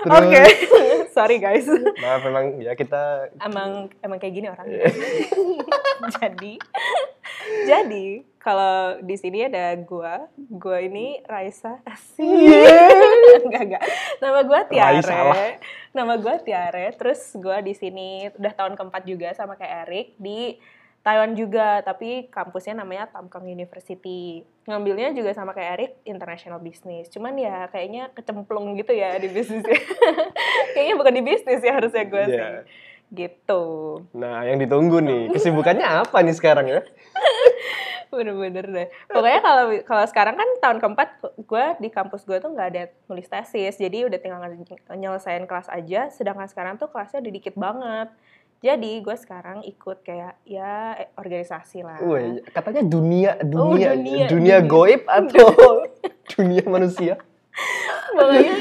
Terus, Oke, [laughs] sorry guys. Maaf memang ya kita Emang emang kayak gini orang. Iya. [laughs] jadi, jadi kalau di sini ada gua, gua ini Raisa. Asik. [laughs] enggak enggak. Nama gua Tiare. Raisa lah. Nama gua Tiare. Terus gua di sini udah tahun keempat juga sama kayak Erik di Taiwan juga, tapi kampusnya namanya Tamkang University. Ngambilnya juga sama kayak Erik, International Business. Cuman ya kayaknya kecemplung gitu ya di bisnisnya. [laughs] kayaknya bukan di bisnis ya harusnya gue sih. Gitu. Nah, yang ditunggu nih, kesibukannya apa nih sekarang ya? [laughs] Bener-bener deh. Pokoknya kalau kalau sekarang kan tahun keempat gue di kampus gue tuh nggak ada nulis tesis, jadi udah tinggal nyelesain kelas aja. Sedangkan sekarang tuh kelasnya udah dikit banget. Jadi gue sekarang ikut kayak ya eh, organisasi lah. Wih, katanya dunia Oh, dunia dunia, dunia, dunia. goib atau [laughs] dunia manusia? [laughs] Pokoknya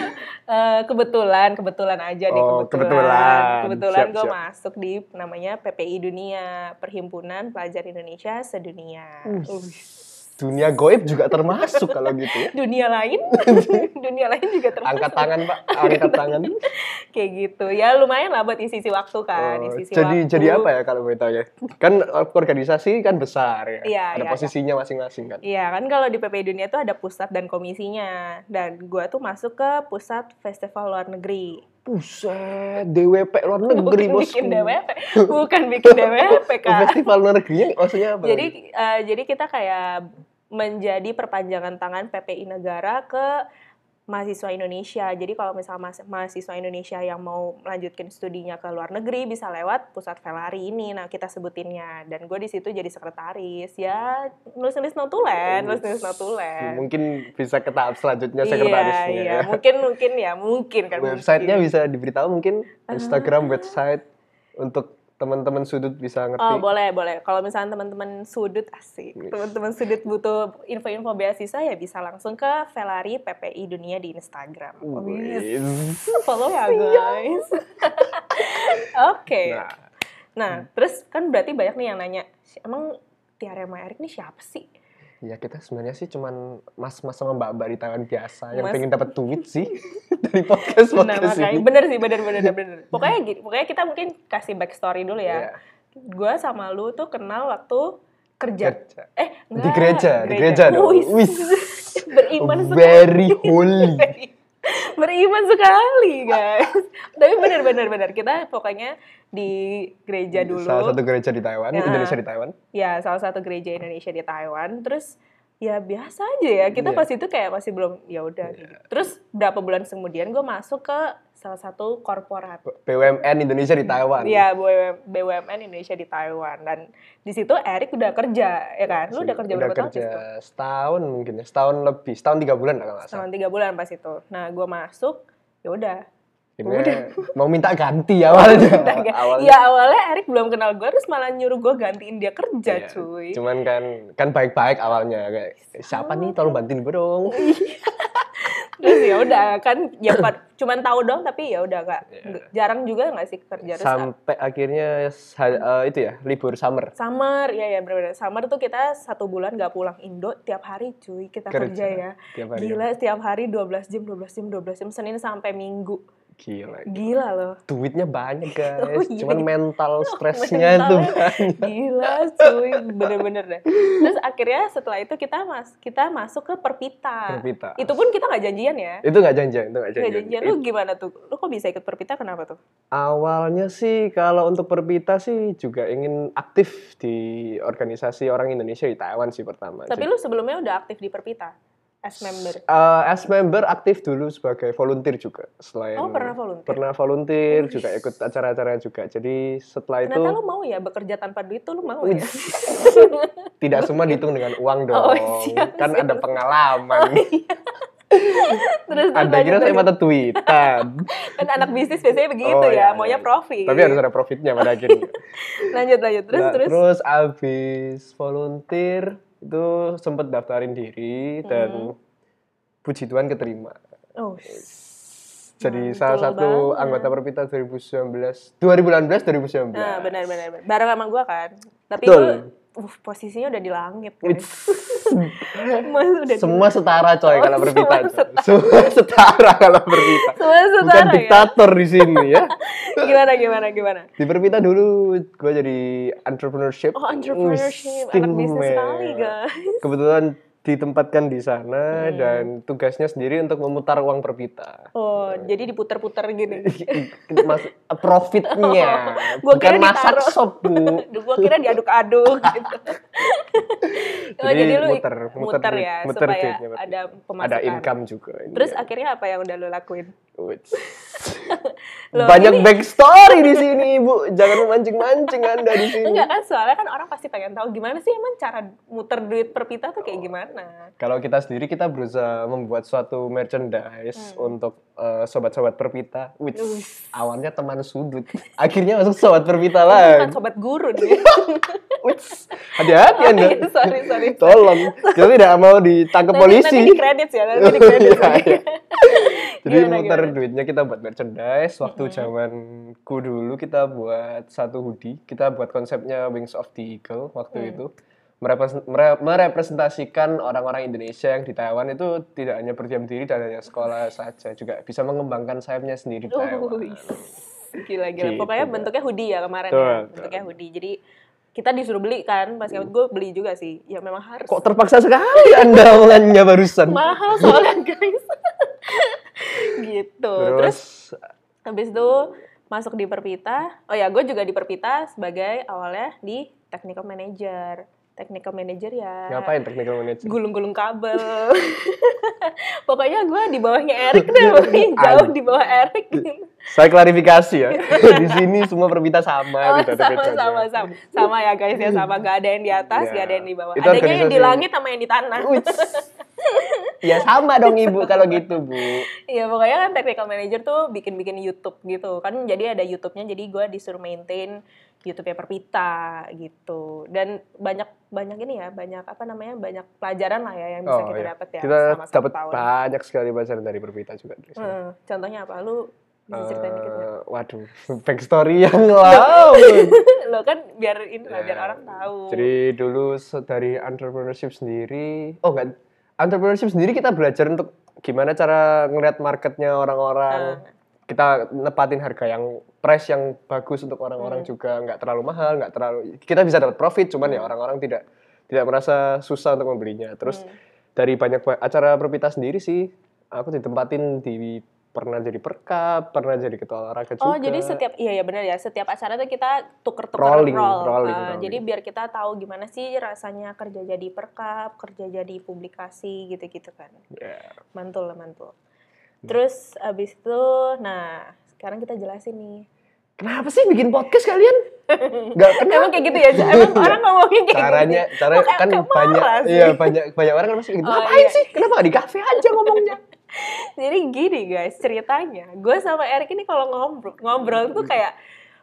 eh, kebetulan kebetulan aja nih Oh, kebetulan. kebetulan. Kebetulan gue masuk di namanya PPI Dunia, Perhimpunan Pelajar Indonesia Sedunia. Wih. Ush. Dunia goib juga termasuk kalau gitu ya. [laughs] Dunia lain, [laughs] dunia lain juga termasuk. Angkat tangan, Pak. Angkat tangan. [laughs] kayak gitu ya lumayan lah buat isi isi waktu kan Oh, isi jadi waktu. jadi apa ya kalau boleh tahu ya? Kan organisasi kan besar ya. Iya, Ada iya, posisinya masing-masing kan. Iya kan kalau di PPI Dunia tuh ada pusat dan komisinya dan gua tuh masuk ke pusat festival luar negeri Buset, DWP luar negeri bukan bosku. bikin DWP bukan bikin DWP kak Festival luar negerinya maksudnya apa? jadi eh, jadi kita kayak menjadi perpanjangan tangan PPI negara ke mahasiswa Indonesia. Jadi kalau misalnya mahasiswa Indonesia yang mau melanjutkan studinya ke luar negeri bisa lewat pusat Velari ini. Nah kita sebutinnya dan gue di situ jadi sekretaris ya nulis-nulis notulen, nulis-nulis notulen. mungkin bisa ke tahap selanjutnya sekretarisnya. Iya, iya. ya. mungkin mungkin ya mungkin kan. Websitenya mungkin. bisa diberitahu mungkin Instagram website untuk teman-teman sudut bisa ngerti. Oh boleh boleh. Kalau misalnya teman-teman sudut asik, teman-teman sudut butuh info-info beasiswa ya bisa langsung ke Velari PPI Dunia di Instagram. Oh, yes. Follow ya [laughs] guys. [laughs] Oke. Nah, Nah, terus kan berarti banyak nih yang nanya, "Si- emang Tiara Erik nih siapa sih? Ya kita sebenarnya sih cuman mas-mas sama mbak-mbak di Taiwan biasa yang Mas. pengen dapat duit sih [laughs] dari podcast Nah, podcast makanya ini. bener sih, bener bener bener. [laughs] Pokoknya gini, pokoknya kita mungkin kasih backstory dulu ya. Gua sama lu tuh kenal waktu kerja. Kerja. Eh, Di enggak, gereja, di gereja dong. Wis. Wis. [laughs] Beriman sekali. Very holy. Beriman sekali, guys. Tapi bener bener bener kita pokoknya di gereja dulu. Salah satu gereja di Taiwan, Ya. Indonesia di Taiwan. ya salah satu gereja Indonesia di Taiwan terus ya biasa aja ya kita Iya. pas itu kayak masih belum ya udah gitu. terus berapa bulan kemudian gue masuk ke salah satu korporat BUMN Indonesia di Taiwan. ya BUM- BUMN Indonesia di Taiwan dan di situ Erik udah kerja ya kan lu udah kerja berapa tahun di kerja situ setahun mungkin ya, setahun lebih, setahun tiga bulan kalau nggak salah. selama tiga bulan pas itu nah gue masuk ya udah Akhirnya [laughs] mau minta ganti awalnya. awalnya. ya awalnya Erik belum kenal gue terus malah nyuruh gue gantiin dia kerja Iya, cuy. Cuman kan kan baik-baik awalnya. Kayak siapa nih? Tolong bantuin gue dong. [laughs] terus ya udah kan ya cuman tahu dong tapi ya udah Iya. nggak- jarang juga nggak sih kerja terus Sampai akhirnya eh, itu ya libur summer. summer ya ya benar-benar summer tuh kita satu bulan nggak pulang Indo tiap hari cuy kita kerja, Kerja, ya. Tiap hari. gila setiap hari 12 jam 12 jam 12 jam Senin sampai Minggu Gila. gila loh Duitnya banyak [laughs] Oh, guys. iya. Cuman mental [laughs] stresnya tuh Mentalnya gila [laughs] cuy bener-bener deh terus akhirnya setelah itu kita mas kita masuk ke Perpita Perpita. itu pun kita nggak janjian ya itu nggak janjian, itu nggak nggak janjian. janjian lu gimana tuh lu kok bisa ikut Perpita kenapa tuh Awalnya sih kalau untuk Perpita sih juga ingin aktif di organisasi orang Indonesia di Taiwan sih pertama. Tapi Jadi, lu sebelumnya udah aktif di Perpita as member. eh, as member aktif dulu sebagai volunteer juga. Selain Oh, pernah volunteer? Pernah volunteer Wih. juga ikut acara-acara juga. Jadi setelah itu Ternyata lu mau ya bekerja tanpa duit tuh lu mau ya? [laughs] tidak semua dihitung dengan uang dong. Oh, siap, kan siap. ada pengalaman. [laughs] terus Anda kira saya mata tweetan. kan [laughs] anak bisnis biasanya begitu Oh, ya, iya, maunya iya. profit. Tapi harus ada profitnya pada akhirnya. lanjut lanjut terus Nah, terus. terus abis volunteer itu sempet daftarin diri dan Hmm. puji Tuhan keterima. Oh. Jadi Mantul salah satu banget. anggota Perpita 2019, 2018 2019. Nah, benar benar benar. Bareng sama gua kan. Tapi Betul. lu uh, posisinya udah di langit guys. It's- [laughs] Mas udah di- semua setara coy Oh, kalau Perpita. semua setara. Semua setara kalau Perpita. Semua Bukan setara ya. diktator di sini ya. [laughs] Gimana gimana gimana? Di Perpita dulu gue jadi entrepreneurship. Oh, entrepreneurship. Anak bisnis sekali, guys. Kebetulan ditempatkan di Hmm. sana dan tugasnya sendiri untuk memutar uang Perpita. Oh, jadi diputer-puter gini. [laughs] Mas, profitnya Gua bukan kira masak ditaruh. sop bu [laughs] gua kira diaduk-aduk [laughs] gitu. oh, Jadi jadi lu muter, muter, muter ya muter supaya duitnya, ada pemasukan. ada income juga Terus Iya. akhirnya apa yang udah lu lakuin? Loh, banyak ini- backstory di sini bu jangan memancing-mancing anda di sini Enggak kan soalnya kan orang pasti pengen tahu gimana sih emang cara muter duit per pita tuh kayak gimana? Kalau kita sendiri kita berusaha membuat suatu merchandise untuk eh, sobat-sobat perpita which awalnya teman sudut [laughs] akhirnya masuk sobat perpita Itu lagi kan sobat guru nih. [laughs] Which, hati-hati Oh, anda iya, sorry sorry. tolong kita tidak mau ditangkap Nanti- polisi Nanti di kredit ya, nanti di kredit. [laughs] Iya, iya. Jadi Gimana, muter gimana? duitnya kita buat merchandise. Waktu zamanku dulu kita buat satu hoodie. Kita buat konsepnya Wings of the Eagle waktu Mm. itu. Merepres- mere- merepresentasikan orang-orang Indonesia yang di Taiwan itu tidak hanya berdiam diri dan hanya sekolah saja, juga bisa mengembangkan sayapnya sendiri di Taiwan. Wih, Gila gila. Gitu, Pokoknya bentuknya hoodie ya kemarin Betul, ya. Bentuknya hoodie. Jadi kita disuruh beli kan, pas kami gue beli juga sih. Ya memang harus. Kok terpaksa sekali Anda [laughs] omongannya barusan? mahal soalnya guys. [laughs] gitu. Terus, Terus, habis itu masuk di Perpita. Oh ya, gue juga di Perpita sebagai awalnya di technical manager. Technical manager ya. ngapain technical manager? Gulung-gulung kabel. [laughs] Pokoknya gue di bawahnya Erik [laughs] deh, pokoknya jauh di bawah Erik. Saya klarifikasi ya. [laughs] di sini semua perbita sama, Oh, ada sama, bedanya. sama, sama, sama ya guys ya sama. Gak ada yang di atas, Ya. gak ada yang di bawah. Itu Adanya yang di langit sama yang di tanah. Ya sama dong ibu kalau gitu bu. Iya pokoknya kan technical manager tuh bikin-bikin YouTube gitu kan jadi ada YouTube-nya jadi gue disuruh maintain YouTube-nya Perpita gitu dan banyak banyak ini ya banyak apa namanya banyak pelajaran lah ya yang bisa kita iya. dapat ya Kita dapat banyak sekali pelajaran dari berbita juga. sini. Hmm, contohnya apa lu bisa ceritain dikit nggak? Eh, waduh, [laughs] backstory yang lama. [laughs] lo kan biar ini lah biar Ya, orang tahu. Jadi dulu dari entrepreneurship sendiri, oh enggak, entrepreneurship sendiri kita belajar untuk gimana cara ngeliat marketnya orang-orang. Ah. Kita nepatin harga yang price yang bagus untuk orang-orang Hmm. juga, nggak terlalu mahal, nggak terlalu. Kita bisa dapat profit, cuman ya orang-orang tidak tidak merasa susah untuk membelinya. Terus Hmm. dari banyak ba- acara perpita sendiri sih, aku ditempatin di pernah jadi perkap, pernah jadi ketua olahraga juga. Oh jadi setiap iya ya benar ya setiap acara tuh kita tuker-tuker Rolling, roll. rolling, Ah, rolling. Jadi biar kita tahu gimana sih rasanya kerja jadi perkap, kerja jadi publikasi gitu-gitu kan. Ya. Mantul lah mantul. Terus abis itu, nah sekarang kita jelasin nih. Kenapa sih bikin podcast kalian? Gak kenapa. Emang kayak gitu ya? Emang Iya. orang ngomongin kayak caranya gitu? cara Kok kayak- kan banyak sih? iya banyak banyak orang kan masih gitu Oh, ngapain iya. sih kenapa nggak di kafe aja ngomongnya [laughs] Jadi gini guys, ceritanya gue sama Erik ini kalau ngobrol, ngobrol tuh kayak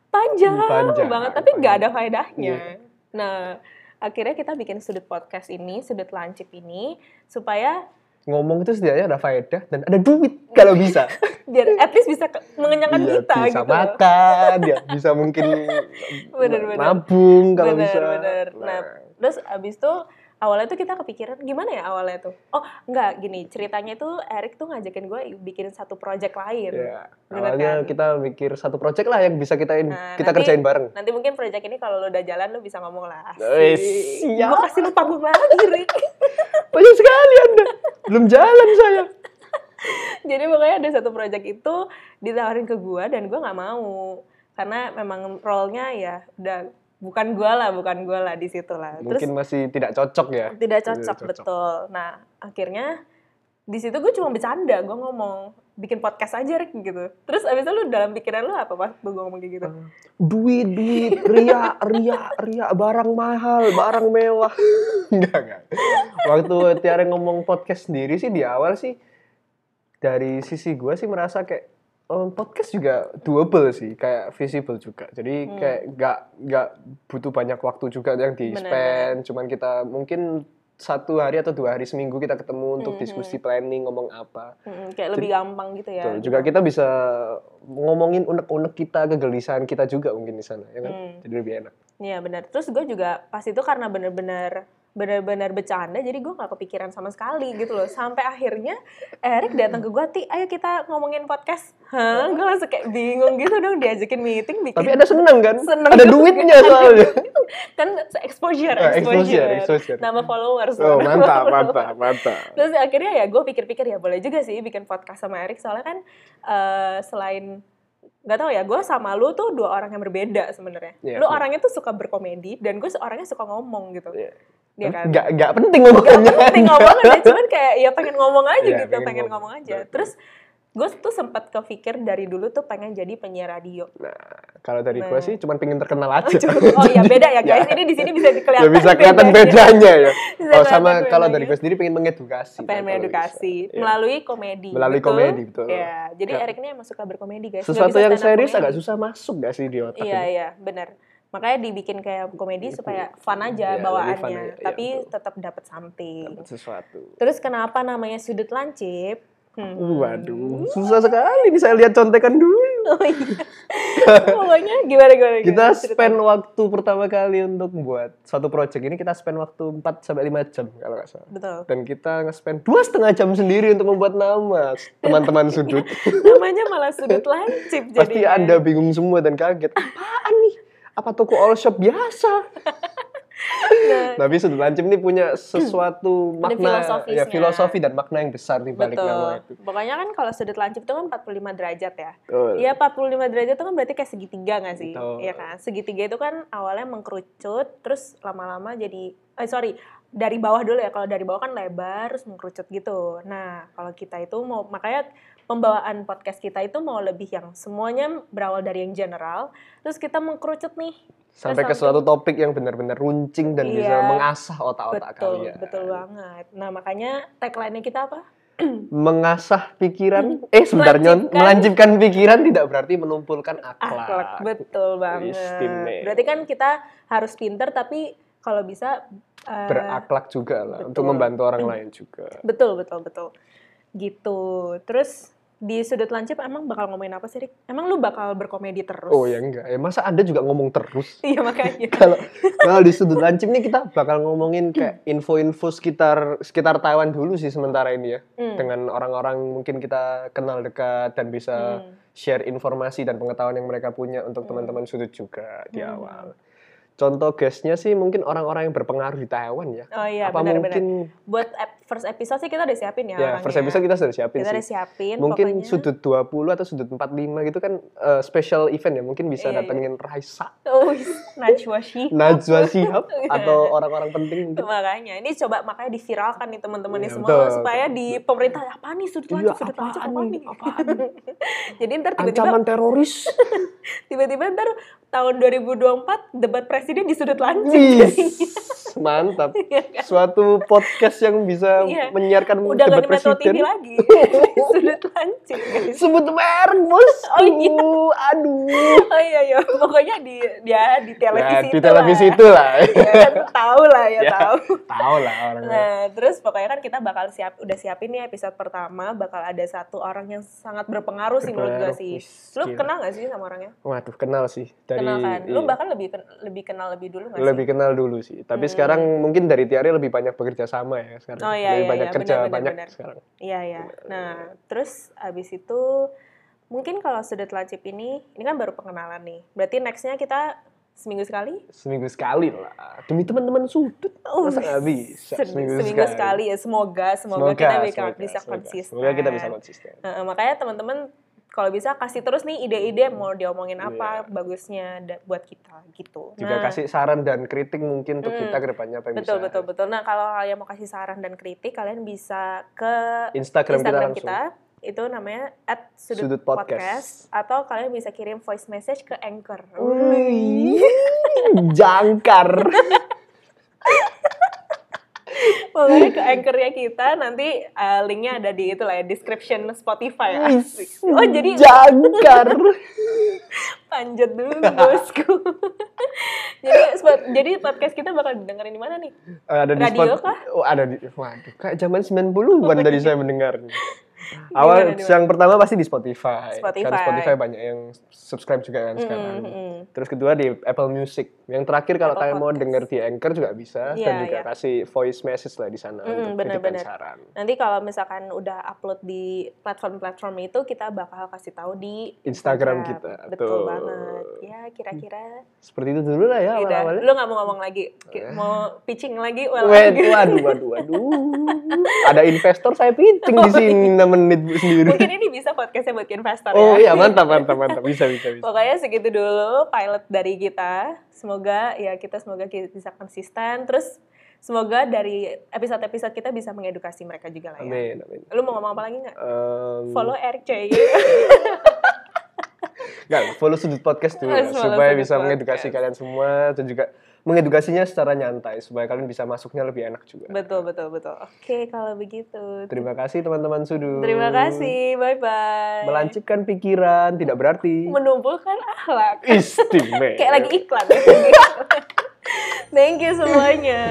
panjang, Panjang, banget, tapi nggak ada panjang. faedahnya. Iya. Nah, akhirnya kita bikin sudut podcast ini, sudut lancip ini, supaya ngomong itu setidaknya ada faedah dan ada duit kalau bisa [laughs] biar at least bisa mengenyangkan Iya, kita bisa gitu. makan ya bisa mungkin [laughs] Bener, bener. nabung kalau Bener, bisa bener. Nah, terus abis itu awalnya tuh kita kepikiran gimana ya awalnya tuh? Oh, enggak gini, ceritanya tuh Erik tuh ngajakin gue bikin satu project lain. ya Bener awalnya kan? kita mikir satu project lah yang bisa kita Nah, kita nanti- kerjain bareng Nanti mungkin project ini kalau lo udah jalan lo bisa ngomong lah. Eh. Gue kasih lo panggung lagi, Rick. [laughs] banyak sekali anda belum jalan saya [laughs] Jadi pokoknya ada satu project itu ditawarin ke gue dan gue nggak mau karena memang role-nya ya udah bukan gue lah, bukan gue lah di situ lah. Terus mungkin masih tidak cocok ya tidak cocok, Tidak cocok. betul. Nah akhirnya di situ gue cuma bercanda, gue ngomong bikin podcast aja Rick gitu. Terus abis itu lu dalam pikiran lu apa pas gue ngomong kayak gitu? duit duit ria ria ria barang mahal barang mewah [laughs] enggak enggak waktu Tiara ngomong podcast sendiri sih di awal sih dari sisi gue sih merasa kayak oh, podcast juga doable sih kayak visible juga jadi Hmm. kayak nggak nggak butuh banyak waktu juga yang di spend cuman kita mungkin satu hari atau dua hari seminggu kita ketemu untuk Hmm, diskusi planning ngomong apa Mm, kayak lebih gampang gitu ya. Betul. Juga kita bisa ngomongin unek-unek kita, kegelisahan kita juga mungkin di sana, ya kan? Hmm. Jadi lebih enak. Iya benar. Terus gue juga pas itu karena bener-bener bener-bener bercanda jadi gue nggak kepikiran sama sekali gitu loh sampai akhirnya Erik datang ke gue ti ayo kita ngomongin podcast hah gue langsung kayak bingung gitu dong diajakin meeting bikin Tapi ada seneng kan? Seneng ada duitnya soalnya. [laughs] kan exposure Ah, exposure, exposure, exposure. nama followers Oh, mantap, [laughs] mantap, mantap. Terus akhirnya ya gue pikir-pikir ya boleh juga sih bikin podcast sama Erik soalnya kan eh, selain nggak tahu ya gue sama lu tuh dua orang yang berbeda sebenarnya. Iya, lu iya. orangnya tuh suka berkomedi dan gue orangnya suka ngomong gitu. Iya. Iya kan? Nggak, nggak penting Gak ngomongannya. penting ngomong aja, cuman [laughs] kayak ya pengen ngomong aja Iya, gitu, pengen pengen, ngomong. ngomong, aja. Terus gue tuh sempat kepikir dari dulu tuh pengen jadi penyiar radio. Nah, kalau dari Nah. gue sih cuma pengen terkenal [laughs] aja. Oh ya beda ya guys, [laughs] ini di sini bisa ya kelihatan. bisa kelihatan bedanya ya. Bisa Oh sama kalau bedanya. dari gue sendiri pengen mengedukasi. pengen mengedukasi bisa. Iya. melalui komedi. Melalui betul? komedi, betul. Ya, jadi Ka- Erik ini emang suka berkomedi guys. Sesuatu yang serius comedy. agak susah masuk gak sih di otak Iya iya benar. Makanya dibikin kayak komedi supaya fun aja lebih bawaannya, fun aja. Iya, tapi betul. tetap dapat something. Dapat sesuatu. Terus kenapa namanya sudut lancip? Hmm. Waduh, susah sekali nih saya lihat contekan dulu. [laughs] Oh iya. Pokoknya gimana gimana. kita gimana? spend waktu pertama kali untuk buat suatu project ini kita spend waktu 4 sampai 5 jam kalau nggak salah. Betul. Dan kita nge-spend dua setengah jam sendiri untuk membuat nama teman-teman sudut. [laughs] Namanya malah sudut lancip jadi. Pasti Anda bingung semua dan kaget. Apaan nih? Apa toko all shop biasa? Nah, Tapi sudut lancip ini punya sesuatu makna, ya filosofi dan makna yang besar di balik betul. nama itu. Pokoknya kan kalau sudut lancip itu kan 45 derajat ya. Iya 45 derajat itu kan berarti kayak segitiga nggak sih? Iya kan? Segitiga itu kan awalnya mengkerucut, terus lama-lama jadi, eh sorry, dari bawah dulu ya. Kalau dari bawah kan lebar, terus mengkerucut gitu. Nah, kalau kita itu mau, makanya pembawaan podcast kita itu mau lebih yang semuanya berawal dari yang general, terus kita mengkerucut nih. Sampai ke suatu topik yang benar-benar runcing dan bisa Iya. mengasah otak-otak betul, kalian. betul banget. Nah, makanya tagline-nya kita apa? [clears throat] Mengasah pikiran, [laughs] eh sebenarnya Melancipkan. melanjutkan pikiran tidak berarti menumpulkan akhlak. akhlak betul banget Istimewa. berarti kan kita harus pinter tapi kalau bisa eh, Berakhlak juga lah untuk betul. membantu orang lain juga. betul betul betul gitu terus di sudut lancip emang bakal ngomongin apa sih Rik? Emang lu bakal berkomedi terus? Oh ya enggak, ya masa Anda juga ngomong terus? [laughs] Iya makanya. [laughs] kalau kalau di sudut lancip nih kita bakal ngomongin kayak info-info sekitar sekitar Taiwan dulu sih sementara ini ya Hmm. dengan orang-orang mungkin kita kenal dekat dan bisa Hmm. share informasi dan pengetahuan yang mereka punya untuk Hmm. teman-teman sudut juga di Hmm. awal. Contoh guestnya sih mungkin orang-orang yang berpengaruh di Taiwan ya. Oh iya Apa benar-benar. mungkin Buat ep- first episode sih kita udah siapin ya. ya orangnya. first episode kita sudah siapin Kita udah sih. siapin. Mungkin pokoknya. sudut 20 atau sudut 45 gitu kan eh, special event ya. Mungkin bisa Iya, iya. datengin Raisa, Oh, Najwa Shihab. Najwa Shihab [laughs] atau orang-orang penting mungkin. makanya ini coba makanya diviralkan nih teman-teman Iya, semua betul. supaya di pemerintah apa nih sudut Iya, sudut apaan apa nih? Apaan [laughs] jadi ntar tiba-tiba Ancaman teroris. [laughs] tiba-tiba ntar tahun 2024 debat presiden di sudut lancip mantap. [laughs] Iya kan? Suatu podcast yang bisa Iya. menyiarkan udah debat di TV presiden. lagi [laughs] sudut lancip guys Sebut merek, Bos. Oh, iya. Aduh. oh iya iya pokoknya di dia di Ya, televisi di itu televisi itu [laughs] lah. ya kan tahu lah ya, Ya, tahu Tahu lah orang. Nah, terus pokoknya kan kita bakal siap, udah siapin nih episode pertama, bakal ada satu orang yang sangat berpengaruh sih menurut gue Berpengaruh. sih. Lu kenal gak sih sama orangnya? Waduh, kenal sih dari kenal kan? Lu iya. bahkan lebih lebih kenal lebih dulu gak lebih sih? kenal dulu sih. Tapi Hmm. sekarang mungkin dari Tiari lebih banyak bekerja sama ya sekarang. Oh, iya, lebih iya, banyak iya, kerja benar, benar, banyak benar. sekarang. Iya, iya. Nah, terus abis itu mungkin kalau sudut lancip ini, ini kan baru pengenalan nih. Berarti nextnya kita seminggu sekali? Seminggu sekali lah. Demi teman-teman sudut. Oh, Masa nggak bisa Se- seminggu, sekali. ya. Semoga, semoga, kita bisa, bisa semoga. konsisten. Semoga kita bisa konsisten. Heeh, makanya teman-teman kalau bisa kasih terus nih ide-ide mau diomongin apa bagusnya da- buat kita gitu. Juga kasih saran dan kritik mungkin untuk Hmm, kita ke depannya apa yang betul bisa. betul betul. Nah kalau kalian mau kasih saran dan kritik kalian bisa ke Instagram, Instagram kita kita, langsung. itu namanya at sudut, Sudut podcast. Podcast. atau kalian bisa kirim voice message ke anchor. Wih, [laughs] jangkar. [laughs] Pokoknya ke anchornya kita nanti uh, linknya ada di itu lah ya description Spotify. Asik. Oh jadi jangkar. [laughs] panjat dulu bosku. [laughs] jadi spot, jadi podcast kita bakal didengerin di mana nih? Eh, ada di Radio spot, kah? Oh, ada di waduh, kayak zaman 90-an tadi saya mendengarnya. [laughs] Awal gimana? yang pertama pasti di Spotify. Spotify. Kan Spotify banyak yang subscribe juga kan sekarang. Mm, mm. Terus kedua di Apple Music. Yang terakhir kalau kalian mau denger di Anchor juga bisa Iya, dan juga iya. kasih voice message lah di sana Mm, untuk kritik dan bener-bener. saran. Nanti kalau misalkan udah upload di platform-platform itu kita bakal kasih tahu di Instagram kita. Betul Tuh. banget. Ya kira-kira. Seperti itu dulu lah ya awal-awalnya. Lu nggak mau ngomong lagi? Ki- Mau pitching lagi? Well, Wait, waduh, waduh, waduh. [laughs] Ada investor saya pitching di sini 6 menit Bu, sendiri. Mungkin ini bisa podcastnya buat investor Oh iya, ya. mantap, mantap, mantap. Bisa, bisa, bisa. Pokoknya segitu dulu pilot dari kita. Semoga ya kita semoga kita bisa konsisten. Terus semoga dari episode-episode kita bisa mengedukasi mereka juga lah ya. Amin, amin. Lu mau ngomong apa lagi nggak? Em, Follow Eric J. [laughs] [laughs] Nggak, follow sudut podcast Harus ya, supaya bisa mengedukasi Podcast. kalian semua dan juga mengedukasinya secara nyantai supaya kalian bisa masuknya lebih enak juga. betul betul betul. Oke kalau begitu. Terima kasih teman-teman sudut. Terima kasih. Bye bye. Melancipkan pikiran tidak berarti Menumpulkan akhlak. istimewa. [laughs] Kayak lagi iklan. [laughs] Thank you semuanya.